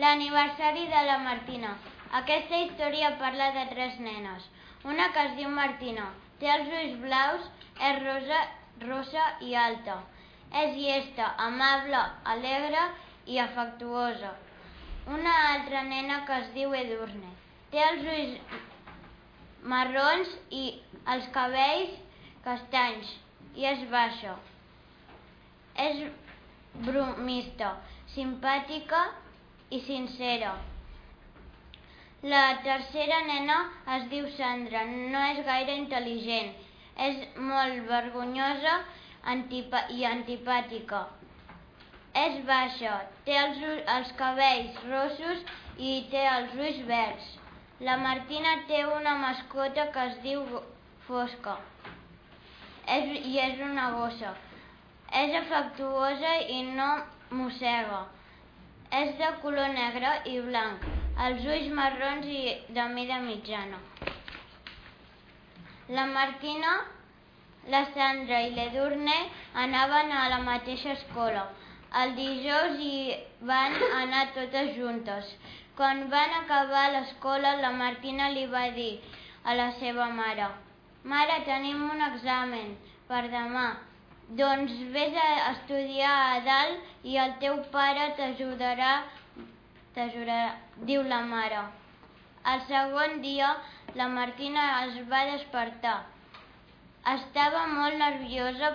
L'aniversari de la Martina. Aquesta història parla de tres nenes. Una que es diu Martina, té els ulls blaus, és rosa, rosa i alta. És llesta, amable, alegre i afectuosa. Una altra nena que es diu Edurne. Té els ulls marrons i els cabells castanys i és baixa. És bromista, simpàtica i sincera. La tercera nena es diu Sandra, no és gaire intel·ligent, és molt vergonyosa antipa i antipàtica. És baixa, té els, els cabells rossos i té els ulls verds. La Martina té una mascota que es diu Fosca és, i és una gossa. És afectuosa i no mossega. És de color negre i blanc, els ulls marrons i de mida mitjana. La Martina, la Sandra i l'Edurne anaven a la mateixa escola. El dijous hi van anar totes juntes. Quan van acabar l'escola, la Martina li va dir a la seva mare Mare, tenim un examen per demà. Doncs vés a estudiar a dalt i el teu pare t'ajudarà, t'ajudarà, diu la mare. El segon dia, la Martina es va despertar. Estava molt nerviosa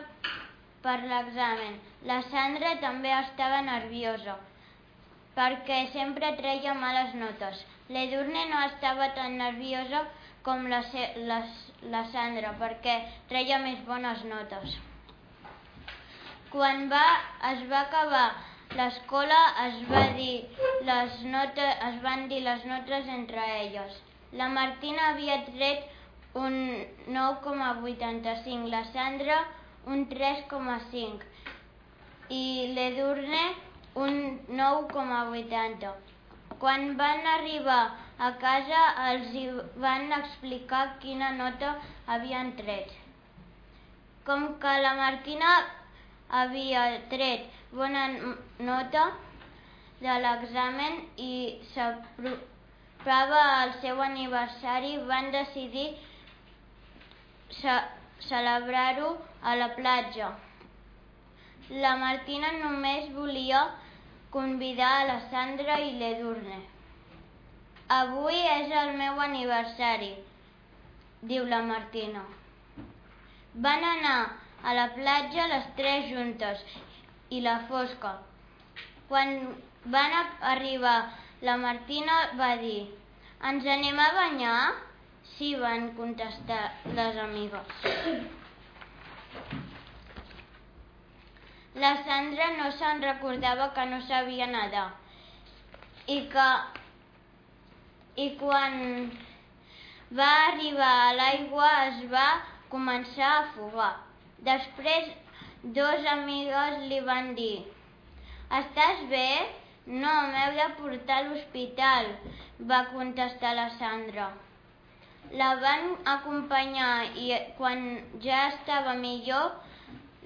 per l'examen. La Sandra també estava nerviosa perquè sempre treia males notes. L'Edurne no estava tan nerviosa com la, la, la Sandra perquè treia més bones notes. Quan va, es va acabar l'escola es, va dir les notes, es van dir les notes entre elles. La Martina havia tret un 9,85, la Sandra un 3,5 i l'Edurne un 9,80. Quan van arribar a casa els hi van explicar quina nota havien tret. Com que la Martina havia tret bona nota de l'examen i s'apropava el seu aniversari, van decidir ce celebrar-ho a la platja. La Martina només volia convidar a la Sandra i l'Edurne. Avui és el meu aniversari, diu la Martina. Van anar a la platja les tres juntes i la fosca. Quan van arribar, la Martina va dir «Ens anem a banyar?» Sí, van contestar les amigues. La Sandra no se'n recordava que no sabia nedar i que i quan va arribar a l'aigua es va començar a afogar. Després dos amigues li van dir «Estàs bé?» «No, m'heu de portar a l'hospital», va contestar la Sandra. La van acompanyar i quan ja estava millor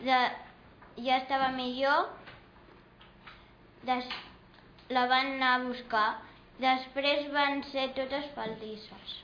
de, ja estava millor, des... la van anar a buscar. Després van ser totes faldisses.